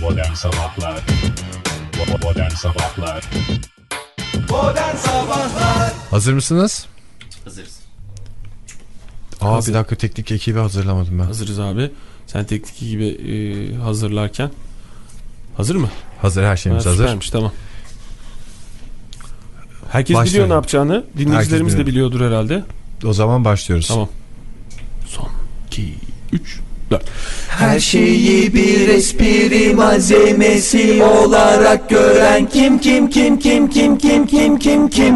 Modern Sabahlar Modern Sabahlar Modern Sabahlar Hazır mısınız? Hazırız. Aa bir dakika teknik ekibi hazırlamadım ben. Hazırız abi. Sen teknik gibi e, hazırlarken. Hazır mı? Hazır her şeyimiz Ha, hazır. süpermiş, tamam. Herkes Başlayalım. biliyor ne yapacağını. Dinleyicilerimiz Herkes de biliyordur herhalde. O zaman başlıyoruz. Tamam. Son 2 3 4. Her şeyi bir espri malzemesi olarak gören kim kim kim kim kim kim kim kim kim?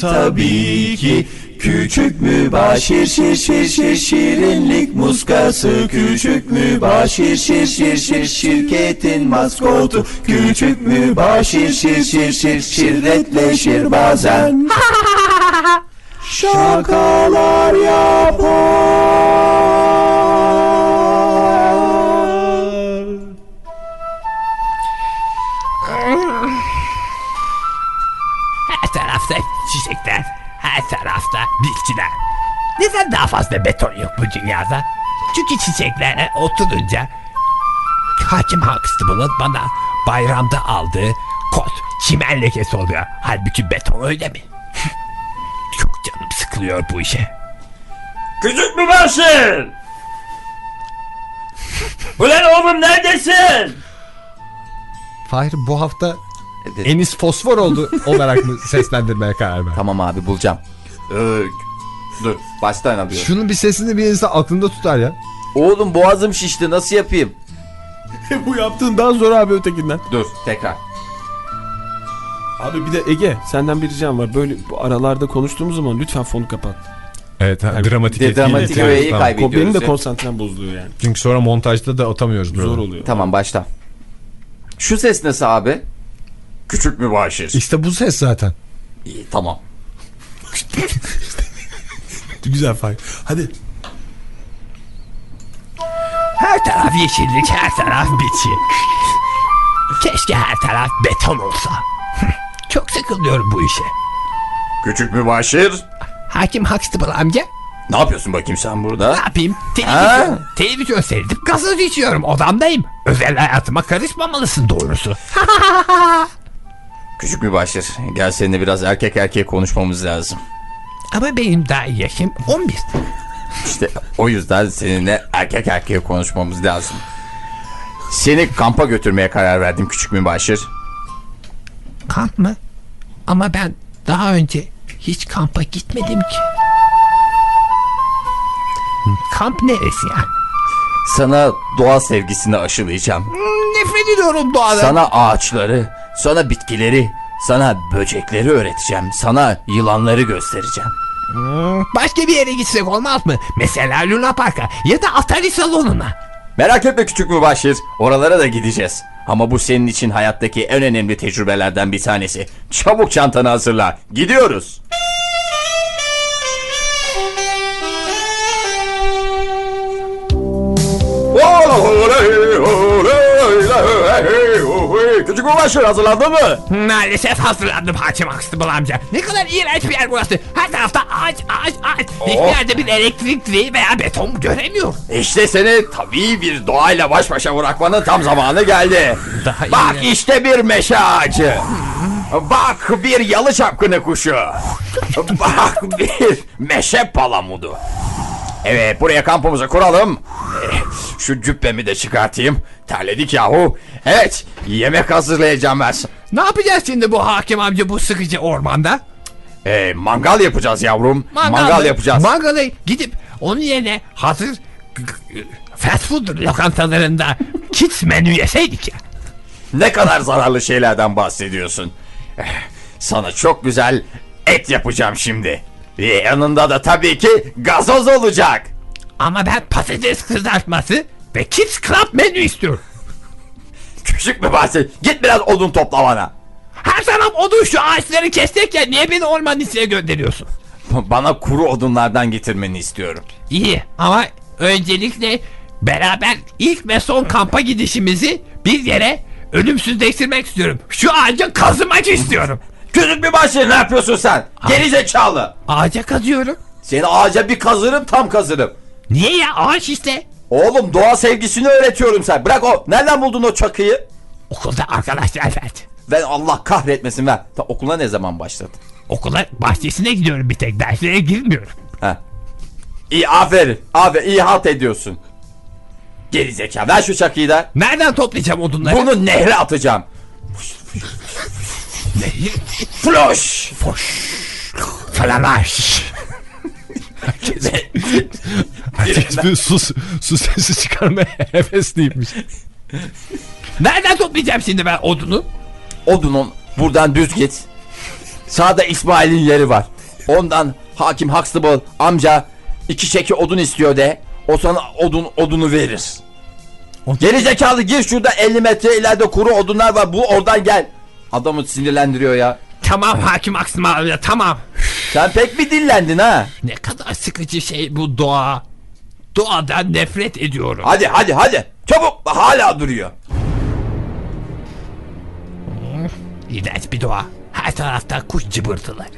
Tabii ki küçük mübaşir şir şir şir şirinlik muskası. Küçük mübaşir şir şir şir şirketin maskotu. Küçük mübaşir şir şir şir şirretleşir bazen. Şakalar yapar bitkiler. Neden daha fazla beton yok bu dünyada? Çünkü çiçeklere oturunca Hakim Huxtable'ın bana bayramda aldığı kot çimen lekesi oluyor. Halbuki beton öyle mi? Çok canım sıkılıyor bu işe. Küçük mübaşir! Ulan oğlum neredesin? Fahir bu hafta Enis Fosfor oldu olarak mı seslendirmeye karar ver? Tamam abi bulacağım. Ee, dur baştan alıyorum. Şunun bir sesini bir insan aklında tutar ya. Oğlum boğazım şişti nasıl yapayım? bu yaptığından zor abi ötekinden. Dur tekrar. Abi bir de Ege senden bir ricam var. Böyle bu aralarda konuştuğumuz zaman lütfen fonu kapat. Evet ha, dramatik de- etkiyle dramatik öğeyi Tamam. kaybediyoruz. Benim de konsantrem bozuluyor yani. Çünkü sonra montajda da atamıyoruz. Zor buraları. oluyor. Tamam başla. Şu ses nasıl abi? Küçük mübaşir. İşte bu ses zaten. İyi tamam. Güzel Fahir. Hadi. Her taraf yeşillik, her taraf bitki. Keşke her taraf beton olsa. Çok sıkılıyorum bu işe. Küçük mübaşir. Hakim Huxtable amca Ne yapıyorsun bakayım sen burada? ne yapayım? Ha? Televizyon, televizyon seyredip gazoz içiyorum odamdayım. Özel hayatıma karışmamalısın doğrusu. Küçük mübaşir gel seninle biraz erkek erkeğe konuşmamız lazım. Ama benim daha yaşım 11. İşte o yüzden seninle erkek erkeğe konuşmamız lazım. Seni kampa götürmeye karar verdim küçük mübaşir. Kamp mı? Ama ben daha önce hiç kampa gitmedim ki. Kamp neresi ya? Sana doğa sevgisini aşılayacağım. Nefret ediyorum doğadan. Sana ağaçları, sana bitkileri, sana böcekleri öğreteceğim. Sana yılanları göstereceğim. Başka bir yere gitsek olmaz mı? Mesela Luna Park'a ya da Atari salonuna. Merak etme küçük mübaşir. Oralara da gideceğiz. Ama bu senin için hayattaki en önemli tecrübelerden bir tanesi. Çabuk çantanı hazırla. Gidiyoruz. Mübaşir hazırlandın mı? Maalesef hazırlandım Hakim Huxtable amca. Ne kadar iğrenç bir yer burası. Her tarafta ağaç ağaç ağaç. Hiçbir Oh. yerde bir elektrik direği veya beton göremiyorum. İşte seni tabii bir doğayla baş başa bırakmanın tam zamanı geldi. Daha iyi Bak ya. işte bir meşe ağacı. Bak bir yalı çapkını kuşu. Bak bir meşe palamudu. Evet buraya kampımızı kuralım. Şu cübbemi de çıkartayım. Terledik yahu. Evet yemek hazırlayacağım ben. Ne yapacağız şimdi bu hakim amca bu sıkıcı ormanda? Ee, mangal yapacağız yavrum. Mangal, mı? yapacağız. Mangalı gidip onun yerine hazır fast food lokantalarında kids menü yeseydik ya. Ne kadar zararlı şeylerden bahsediyorsun. Eh, Sana çok güzel et yapacağım şimdi. Ve yanında da tabii ki gazoz olacak. Ama ben patates kızartması ve kids club menü istiyorum. Küçük bir bahset. Git biraz odun topla bana. Her taraf odun şu ağaçları kestik ya niye beni ormanın içine gönderiyorsun? Bana kuru odunlardan getirmeni istiyorum. İyi ama öncelikle beraber ilk ve son kampa gidişimizi bir yere ölümsüzleştirmek istiyorum. Şu ağaca kazımak istiyorum. Küçük bir bahset ne yapıyorsun sen? Geri zekalı. Ağaca kazıyorum. Seni ağaca bir kazırım tam kazırım. Niye ya ağaç işte. Oğlum doğa sevgisini öğretiyorum sen. Bırak o. Nereden buldun o çakıyı? Okulda arkadaşlar verdi. Ve Allah kahretmesin ver. Ta, okula ne zaman başladın? Okula bahçesine gidiyorum bir tek derslere girmiyorum. Ha. İyi aferin. Aferin iyi halt ediyorsun. Geri zeka. Ver şu çakıyı da. Nereden toplayacağım odunları? Bunu nehre atacağım. Nehir. Floş. Falalaş. Herkes bir su, su sesi çıkarmaya hevesliymiş. Nereden toplayacağım şimdi ben odunu? Odunun buradan düz git. Sağda İsmail'in yeri var. Ondan hakim Huxtable amca iki çeki odun istiyor de. O sana odun odunu verir. Geri zekalı gir şurada 50 metre ileride kuru odunlar var. Bu oradan gel. Adamı sinirlendiriyor ya. Tamam hakim aksım abi tamam. Sen pek mi dillendin ha? Ne kadar sıkıcı şey bu doğa. Doğadan nefret ediyorum. Hadi hadi hadi. Çabuk hala duruyor. İğrenç bir doğa. Her tarafta kuş cıbırtıları.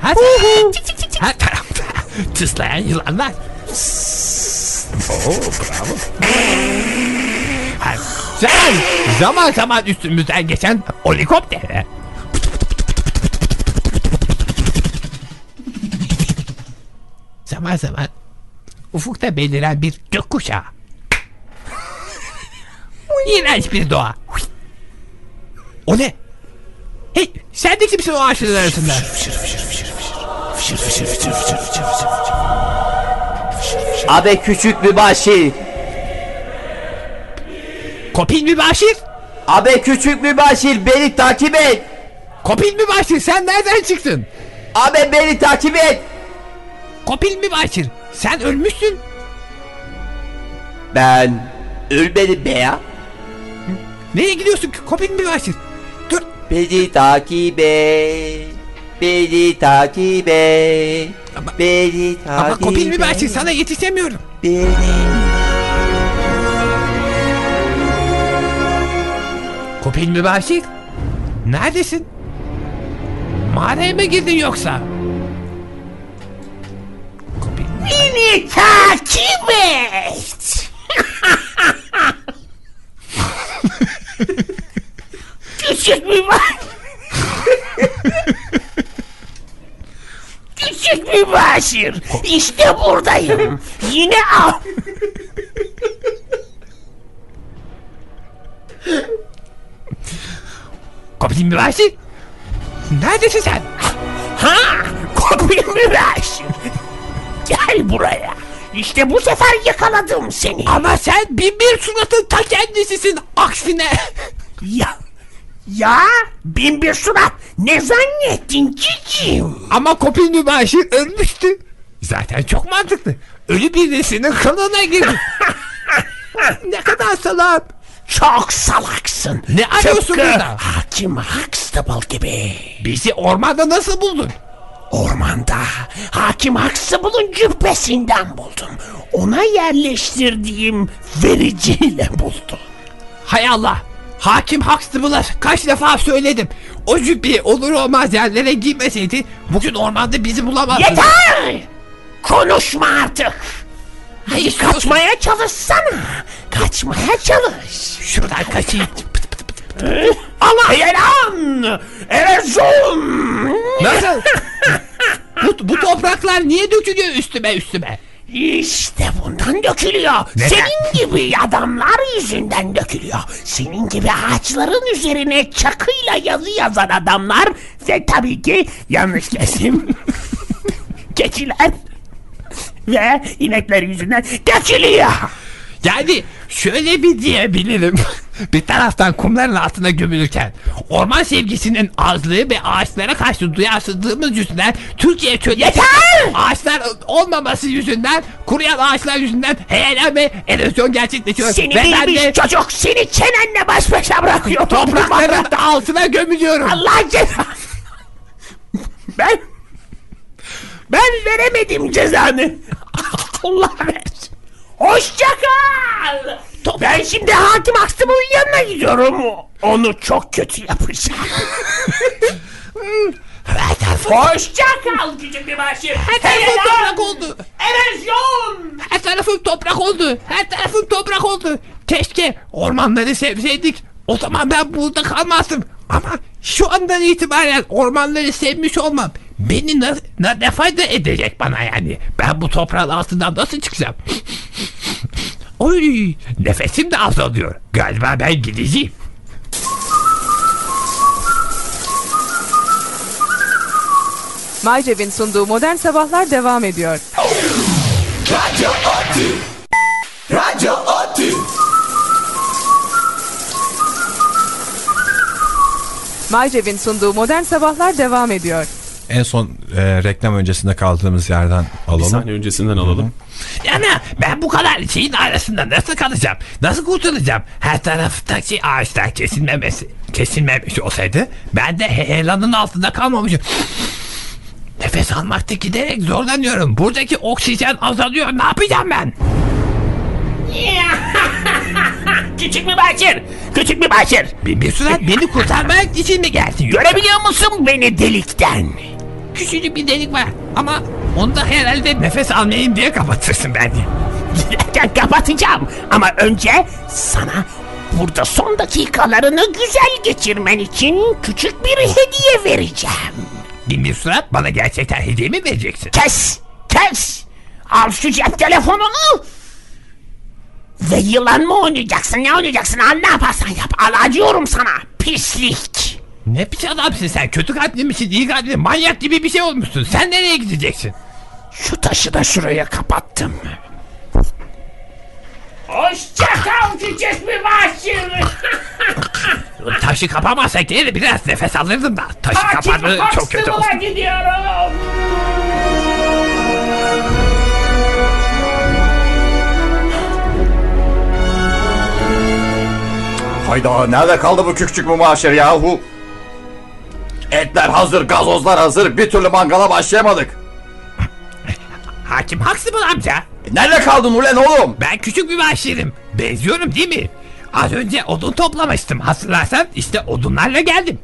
her, her tarafta tıslayan yılanlar. Oo, bravo. Her, zaman, zaman zaman üstümüzden geçen helikopter. Zaman zaman ufukta beliren bir gökkuşağı. İğrenç bir doğa. O ne? Hey sen de kimsin o ağaçların arasında? Abi küçük bir başı. Kopil mi Başir? Abi küçük başı beni takip et. Kopil mi Başir? Sen nereden çıktın? Abi beni takip et. Kopil mi Başir? Sen ölmüşsün. Ben ölmedim be ya. Nereye gidiyorsun ki? Kopil mi Başir? Dur. Beni takip et. Beni takip et. Ama- Beni takip Ama Kopil mi et. Başir? Sana yetişemiyorum. Beni. Kopil mi Başir? Neredesin? Mağaraya mı girdin yoksa? Beni takip. Küçük mübaşir. Küçük mübaşir. İşte buradayım. Yine al. Kopil mübaşir. Neredesin sen? Ha? Kopil mübaşir. Gel buraya. İşte bu sefer yakaladım seni. Ama sen bin bir suratın ta kendisisin aksine. Ya ya bin bir surat ne zannettin cicim? Ama Kopil Mübaşir ölmüştü. Zaten çok mantıklı. Ölü birisinin kılığına girdi. ne kadar salak. Çok salaksın. Ne arıyorsun burada? Hakim Huxtable gibi. Bizi ormanda nasıl buldun? Ormanda Hakim Huxtable'ın cübbesinden buldum. Ona yerleştirdiğim vericiyle buldum. Hay Allah! Hakim Huxtable'a kaç defa söyledim. O cübbeyi olur olmaz yerlere giymeseydi bugün ormanda bizi bulamazdı. Yeter! Konuşma artık. Hayır kaçmaya çalışsana. Kaçmaya çalış. Şuradan kaçayım. Allah yalan! Erzurum! Nasıl? bu, bu topraklar niye dökülüyor üstüme üstüme? İşte bundan dökülüyor. Senin gibi adamlar yüzünden dökülüyor. Senin gibi ağaçların üzerine çakıyla yazı yazan adamlar ve tabii ki yanlış kesim keçiler ve inekler yüzünden dökülüyor. Yani şöyle bir diyebilirim. bir taraftan kumların altına gömülürken orman sevgisinin azlığı ve ağaçlara karşı duyarsızlığımız yüzünden Türkiye çölü Yeter! ağaçlar olmaması yüzünden kuruyan ağaçlar yüzünden heyelan ve erozyon gerçekleşiyor. Seni ve ben de çocuk seni çenenle baş başa bırakıyor. toprakların altına gömülüyorum. Allah cezanı. Ben ben veremedim cezanı. Allah ver. Hoşça kal. Ben şimdi hakim Aksım'ın yanına gidiyorum. Onu çok kötü yapacağım. Hoşça kal küçük bir başım. her tarafım toprak oldu. Erozyon. Her tarafım toprak oldu. Her tarafım toprak oldu. Keşke ormanları sevseydik. O zaman ben burada kalmazdım. Ama şu andan itibaren ormanları sevmiş olmam beni ne, ne, ne fayda edecek bana yani? Ben bu toprağın altından nasıl çıkacağım? Oy nefesim de azalıyor. Galiba ben gideceğim. Maycev'in sunduğu Modern Sabahlar devam ediyor. Radyo Otü. Radyo Otü. Maycev'in sunduğu Modern Sabahlar devam ediyor. En son e, reklam öncesinde kaldığımız yerden Bir alalım. saniye öncesinden alalım. Yani ben bu kadar şeyin arasında nasıl kalacağım? Nasıl kurtulacağım? Her taraftaki ağaçlar kesilmemesi, kesilmemiş olsaydı ben de heyelanın altında kalmamışım. Nefes almakta giderek zorlanıyorum. Buradaki oksijen azalıyor. Ne yapacağım ben? Küçük bir başır. Küçük bir başır. Bir, bir süre beni kurtarmak için mi geldin? Görebiliyor musun beni delikten? Küçücük bir delik var ama onu da herhalde nefes almayayım diye kapatırsın beni. Giderken kapatacağım. Ama önce sana burada son dakikalarını güzel geçirmen için küçük bir hediye vereceğim. Bin bir surat bana gerçekten hediye mi vereceksin? Kes! Kes! Al şu cep telefonunu! Ve yılan mı oynayacaksın? Ne oynayacaksın? Al ne yaparsan yap. Al acıyorum sana. Pislik. Ne pis adamsın sen? Kötü kalpli misin? iyi kalpli? Manyak gibi bir şey olmuşsun. Sen nereye gideceksin? Şu taşı da şuraya kapattım. Hoşça kal küçük bir başım. Taşı kapamazsak değil biraz nefes alırdım da. Taşı kapadı çok kötü oldu. gidiyorum. Hayda nerede kaldı bu küçük mübaşir yahu? Etler hazır, gazozlar hazır. Bir türlü mangala başlayamadık. Hakim haksız mı amca? E, nerede kaldın ulan oğlum? Ben küçük bir başlarım. Benziyorum değil mi? Az önce odun toplamıştım. Hatırlarsan işte odunlarla geldim.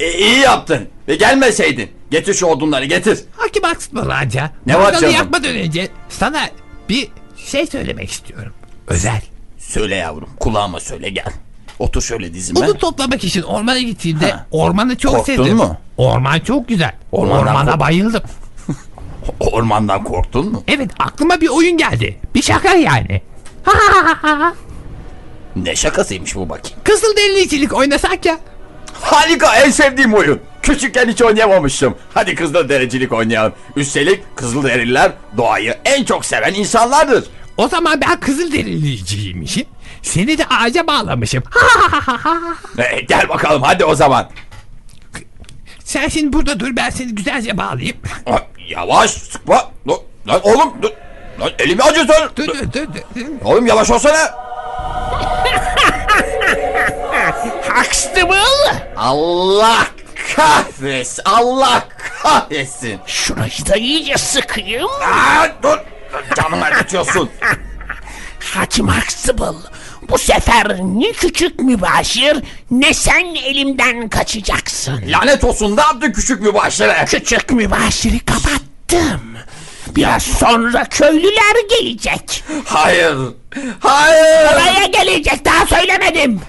E, iyi yaptın. Ve gelmeseydin. Getir şu odunları getir. Hakim haksız mı amca? Ne var Mangalı canım? yakmadan önce sana bir şey söylemek istiyorum. Özel. Söyle yavrum kulağıma söyle gel. Otur şöyle dizime. Odun toplamak için ormana gittiğimde Ha. ormanı çok Korktun sevdim. mu? Orman çok güzel. Ormandan Ormana bayıldım. Ormandan korktun mu? Evet aklıma bir oyun geldi. Bir şaka yani. Ne şakasıymış bu bakayım. Kızıl delicilik oynasak ya. Harika en sevdiğim oyun. Küçükken hiç oynayamamıştım. Hadi kızıl derecilik oynayalım. Üstelik kızıl deriler doğayı en çok seven insanlardır. O zaman ben kızıl deliciymişim. Seni de ağaca bağlamışım. E, gel bakalım hadi o zaman. Sen şimdi burada dur ben seni güzelce bağlayayım. Yavaş sıkma. Dur, Lan oğlum dur. Lan elimi acıtır. Dur dur dur. dur. Oğlum yavaş olsana. Huxtable. Allah kahretsin. Allah kahretsin. Şurayı da iyice sıkayım. Aa, dur. Canımı acıtıyorsun. Hakim Huxtable. Bu sefer ne küçük mübaşir ne sen elimden kaçacaksın. Lanet olsun ne yaptın küçük mübaşire? Küçük mübaşiri kapattım. Biraz sonra köylüler gelecek. Hayır. Hayır. Buraya gelecek daha söylemedim.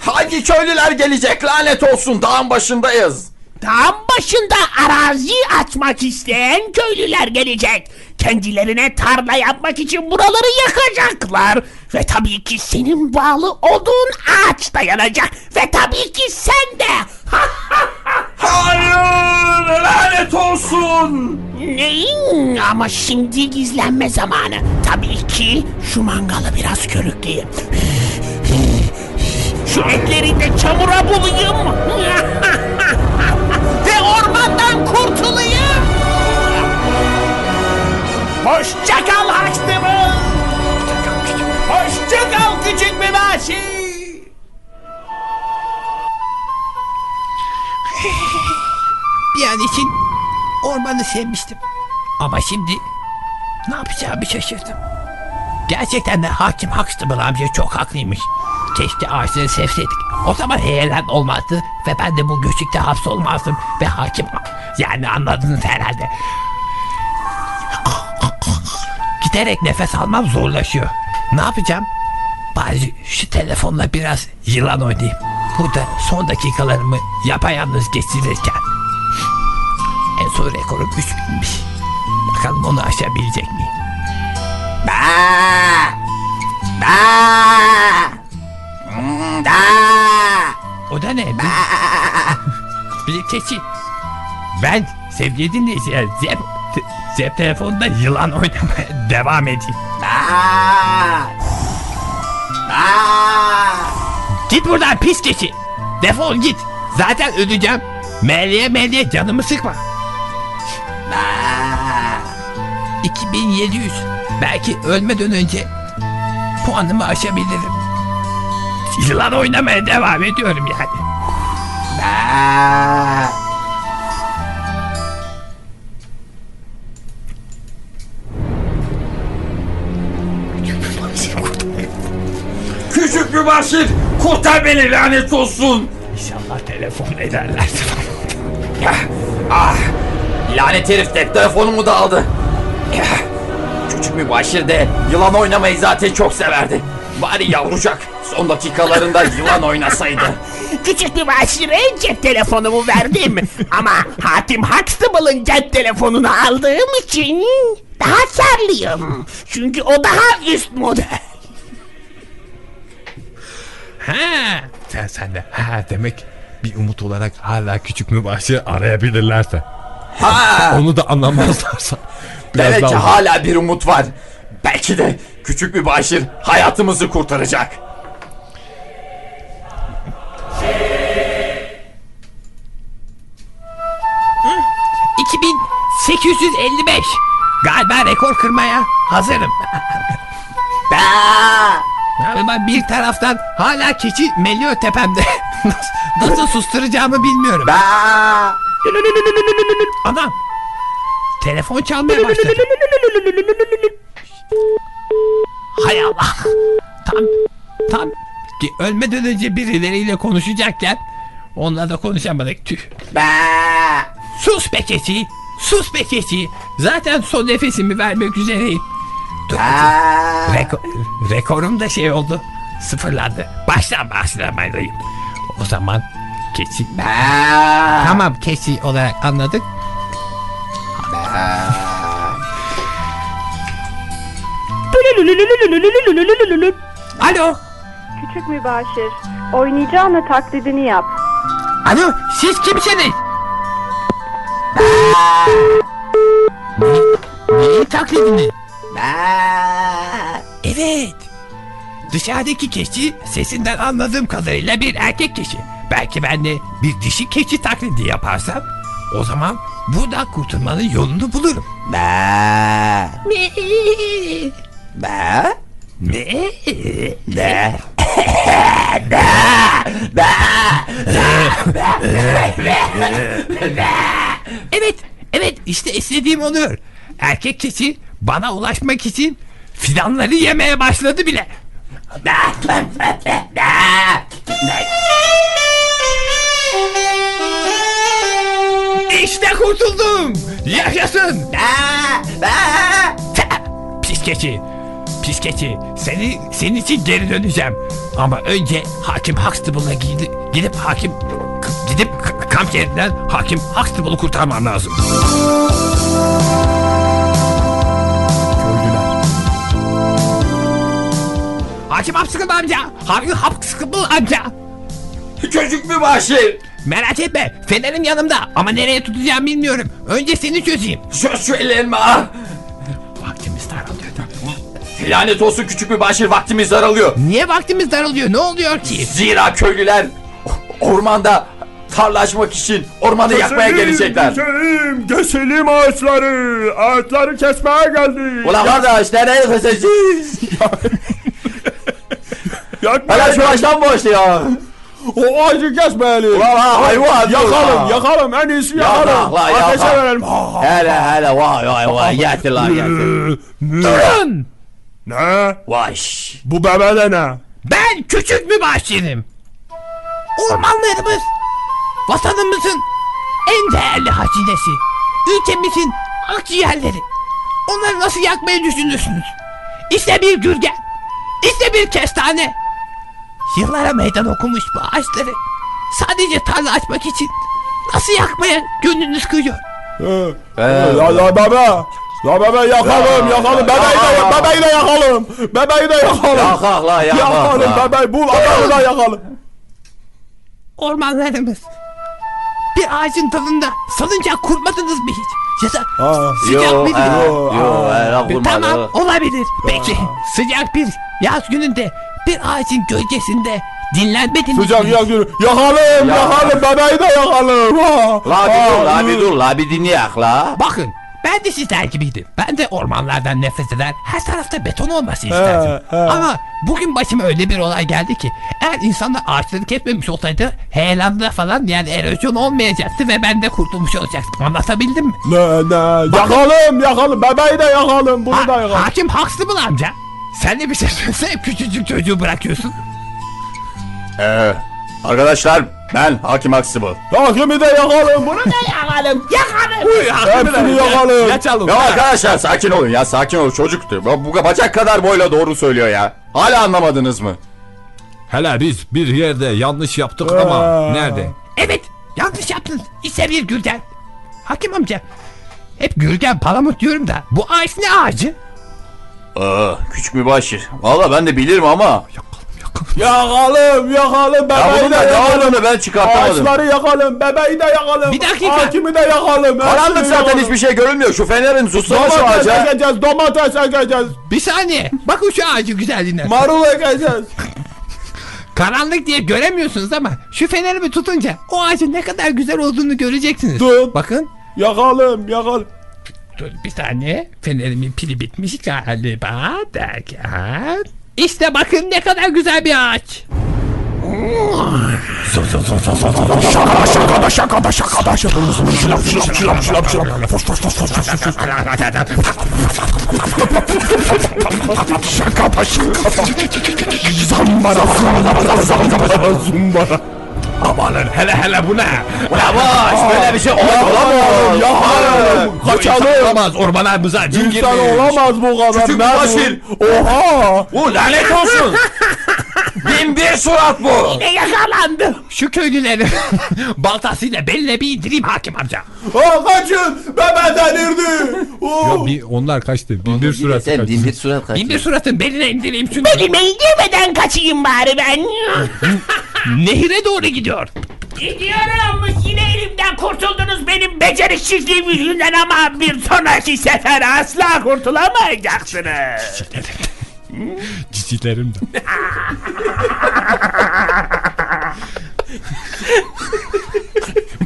Hangi köylüler gelecek lanet olsun dağın başındayız. Dağın başında arazi açmak isteyen köylüler gelecek. Kendilerine tarla yapmak için buraları yakacaklar. Ve tabii ki senin bağlı olduğun ağaç da yanacak. Ve tabii ki sen de. Hayır lanet olsun. Neyin? Ama şimdi gizlenme zamanı. Tabii ki şu mangalı biraz körükleyeyim. Şu etleri de çamura bulayım. Hoşça kal Huxtable. Hoşça kal küçük mübaşir. Bir an için ormanı sevmiştim. Ama şimdi ne yapacağımı şaşırdım. Gerçekten de hakim Huxtable amca çok haklıymış. Keşke ağaçları sevseydik. O zaman heyelan olmazdı ve ben de bu göçükte hapsolmazdım ve hakim Yani anladınız herhalde. Giderek nefes almam zorlaşıyor. Ne yapacağım? Bari şu telefonla biraz yılan oynayayım. Burada son dakikalarımı yapayalnız geçirirken. En son rekorum 3000'miş. Bakalım onu aşabilecek miyim? O da ne? Bir, bir keçi. Ben sevgili dinleyiciler te- cep telefonunda yılan oynamaya devam edeyim. Git buradan pis keçi. Defol git. Zaten öleceğim. Meliye meliye canımı sıkma. 2700. Belki ölmeden önce puanımı aşabilirim. Yılan oynamaya devam ediyorum yani. Küçük mübaşir kurtar beni lanet olsun. İnşallah telefon ederler. Ah, lanet herif de telefonumu da aldı. Ah, Küçük mübaşir de yılan oynamayı zaten çok severdi. Bari yavrucak son dakikalarında yılan oynasaydı. Küçük bir başire cep telefonumu verdim. Ama Hatim Huxtable'ın cep telefonunu aldığım için daha karlıyım. Çünkü o daha üst model. Ha, sen sen de. Ha demek bir umut olarak hala küçük mübaşir arayabilirlerse. Ha, Onu da anlamazlarsa. Biraz demek ki daha- hala bir umut var. Belki de küçük mübaşir hayatımızı kurtaracak. Hı? 2855. Galiba rekor kırmaya hazırım. Ama bir taraftan hala keçi meliyor tepemde. nasıl, susturacağımı bilmiyorum. Anam. Telefon çalmaya başladı. Hay Allah. Tam tam ki ölmeden önce birileriyle konuşacakken onunla da konuşamadık. Tüh. Sus be keçi. Sus be keçi. Zaten son nefesimi vermek üzereyim. Reko- rekorum da şey oldu. Sıfırlandı. Baştan başlamalıyım. O zaman keçi. Tamam keçi olarak anladık. Alo. Küçük mübaşir. Oynayacağına taklidini yap. Alo siz kimsiniz? ne? Neyin taklidini? Evet. Dışarıdaki keçi sesinden anladığım kadarıyla bir erkek keçi. Belki ben de bir dişi keçi taklidi yaparsam o zaman buradan kurtulmanın yolunu bulurum. Ne? Ne? Evet, evet işte istediğim oluyor. Erkek keçi bana ulaşmak için fidanları yemeye başladı bile. İşte kurtuldum. Yaşasın. Pis keçi. Pis keçi. Seni, senin için geri döneceğim. Ama önce hakim Huxtable'a gidip, gidip hakim gidip kamp yerinden hakim Huxtable'ı kurtarmam lazım. Hakim Huxtable amca. Hakim Huxtable amca. Küçük mübaşir. Merak etme. Fenerim yanımda ama nereye tutacağım bilmiyorum. Önce seni çözeyim. Çöz şu ellerimi ah. Vaktimiz daralıyor. Lanet olsun küçük mübaşir vaktimiz daralıyor. Niye vaktimiz daralıyor? Ne oluyor ki? Zira köylüler ormanda tarlaşmak için ormanı yakmaya gelecekler. Keselim, keselim ağaçları. Ağaçları kesmeye geldik. Ulan kardeş nereye keseceğiz? Yakmaya Hele şu ağaçtan başlıyor. O ağacı kesmeyelim. Ulan ha, hayvan. Yakalım, yakalım. En iyisi yakalım. Yakalım, la, Ateşe verelim. Hele hele vay vay vay yetti lan yetti. Durun! Ne? Vay. Bu bebe de ne? Ben küçük mübaşirim. Ormanlarımız vatanımızın en değerli hazinesi. Ülkemizin akciğerleri. Onları nasıl yakmayı düşünürsünüz? İşte bir gürgen. İşte bir kestane. Yıllara meydan okumuş bu ağaçları. Sadece tarla açmak için nasıl yakmaya gönlünüz kıyıyor? Ya ya bebe. Ya bebe yakalım yakalım. Bebeği de, bebeği de yakalım. Bebeği de yakalım. Yakak la yakak Yakalım la. bebeği bul adamı da yakalım. Ormanlarımız. Bir ağacın dalında salıncak kurmadınız mı hiç? Ya da sıcak Yo, bir yo, Bir- vurmadı. Tamam olabilir. Peki sıcak bir yaz gününde bir ağacın gölgesinde dinlenmediniz Sıcak mi? yak yürü. Yakalım Ya. yakalım bebeği de yakalım. Ha. La bir dur la bir dur la bir dinleyek la. Bakın ben de sizler gibiydim. Ben de ormanlardan nefret eder. Her tarafta beton olması isterdim. he. Ama bugün başıma öyle bir olay geldi ki eğer insanlar ağaçları kesmemiş olsaydı heyelanda falan yani erozyon olmayacaktı ve ben de kurtulmuş olacaktım. Anlatabildim mi? Ne ne yakalım yakalım bebeği de yakalım bunu da Ha, yakalım. hakim Huxtable amca. Sen de bir şey söylesene küçücük çocuğu bırakıyorsun. Ee, arkadaşlar ben Hakim Aksıbıl. Hakimi de yakalım bunu da Yakalım yakalım. hepsini yakalım. Geçelim. Ya arkadaşlar sakin olun ya sakin olun çocuktu. Bu bu bacak kadar boyla doğru söylüyor ya. Hala anlamadınız mı? Hele biz bir yerde yanlış yaptık ama Aa. nerede? Evet yanlış yaptınız. İşte bir gürgen. Hakim amca. Hep gürgen palamut diyorum da bu ağaç ne ağacı? Aa, küçük mübaşir. Valla ben de bilirim ama. Yakalım yakalım Ya bebeği de yakalım. ben çıkartamadım. Ağaçları yakalım bebeği de yakalım. Bir dakika. Hakimi de yakalım. Karanlık zaten yakalım. hiçbir şey görünmüyor. Şu fenerin tutsana şu Domates ağaca. ekeceğiz domates ekeceğiz. Bir saniye. Bakın şu ağacın güzelliğine. Marul ekeceğiz. Karanlık diye göremiyorsunuz ama şu fenerimi tutunca o ağacın ne kadar güzel olduğunu göreceksiniz. Dur. Bakın. Yakalım yakalım. Dur bir saniye. Fenerimin pili bitmiş galiba derken. İşte bakın ne kadar güzel bir ağaç. Amanın hele hele bu ne? Yavaş böyle bir şey olamaz. Yakalım. Kaçalım. Olamaz ormanlarımıza cin İnsan girmiş. olamaz bu kadar. Küçük? Mübaşir. Oha. Bu lanet olsun. Bin bir surat bu. Ne yakalandı? Şu köylüleri baltasıyla beline bir indireyim hakim amca. Ha kaçın. Bebe delirdi. Oh. Ya bir, onlar kaçtı. Bir, bir Sen kaçtı. bin bir surat kaç. Bin bir suratın beline indireyim şunu. Elime girmeden kaçayım bari ben. Nehire doğru gidiyor. Gidiyorum. Yine elimden kurtuldunuz benim beceriksizliğim yüzünden ama bir sonraki sefer asla kurtulamayacaksınız. Cicilerim de.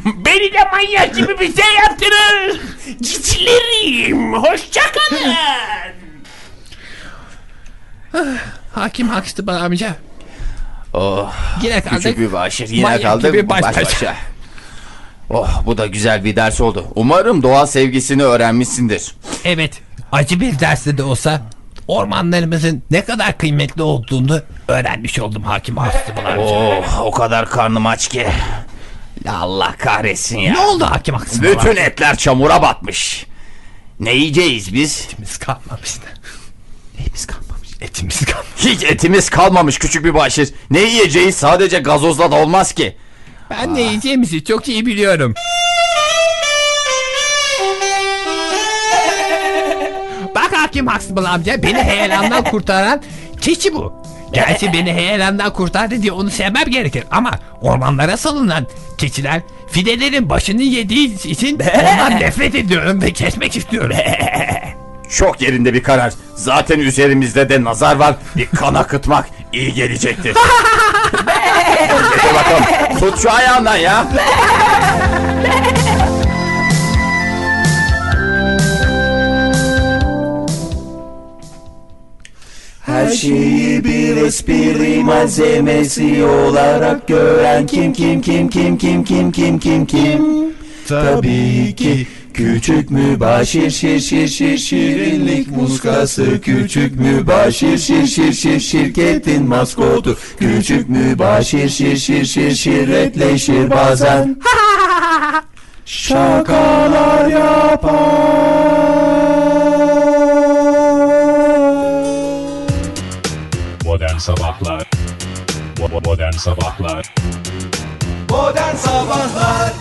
Beni de manyak gibi bir şey yaptınız. Cicilerim. Hoşçakalın. Hakim Huxtable amca. Oh, Yine kaldık. küçük bir başır. Yine Manyak kaldık gibi baş baş başa. Oh bu da güzel bir ders oldu. Umarım doğa sevgisini öğrenmişsindir. Evet. Acı bir derste de olsa ormanlarımızın ne kadar kıymetli olduğunu öğrenmiş oldum Hakim amca. Oh o kadar karnım aç ki. Allah kahretsin ya. Ne oldu Hakim Huxtable Bütün etler çamura batmış. Ne yiyeceğiz biz? Etimiz kalmamıştı. Neyimiz kalmamış? Etimiz kalmamış. Hiç etimiz kalmamış küçük bir başır. Ne yiyeceğiz? Sadece gazozla da olmaz ki. Ben ne yiyeceğimizi çok iyi biliyorum. Bak Hakim Huxtable amca beni heyelandan kurtaran keçi bu. Gerçi beni heyelandan kurtardı diye onu sevmem gerekir ama ormanlara salınan keçiler fidelerin başını yediği için ondan nefret ediyorum ve kesmek istiyorum. Çok yerinde bir karar. Zaten üzerimizde de nazar var. Bir kan akıtmak iyi gelecektir. Hadi bakalım. Tut şu ayağından ya. Her şeyi bir espri malzemesi olarak gören kim kim kim kim kim kim kim kim kim Tabii ki Küçük mübaşir şir şir şir şirinlik muskası. Küçük mübaşir şir şir şir şirketin maskotu. Küçük mübaşir şir şir şir şirretleşir bazen. Şakalar yapar. Modern Sabahlar. Modern Sabahlar. Modern Sabahlar.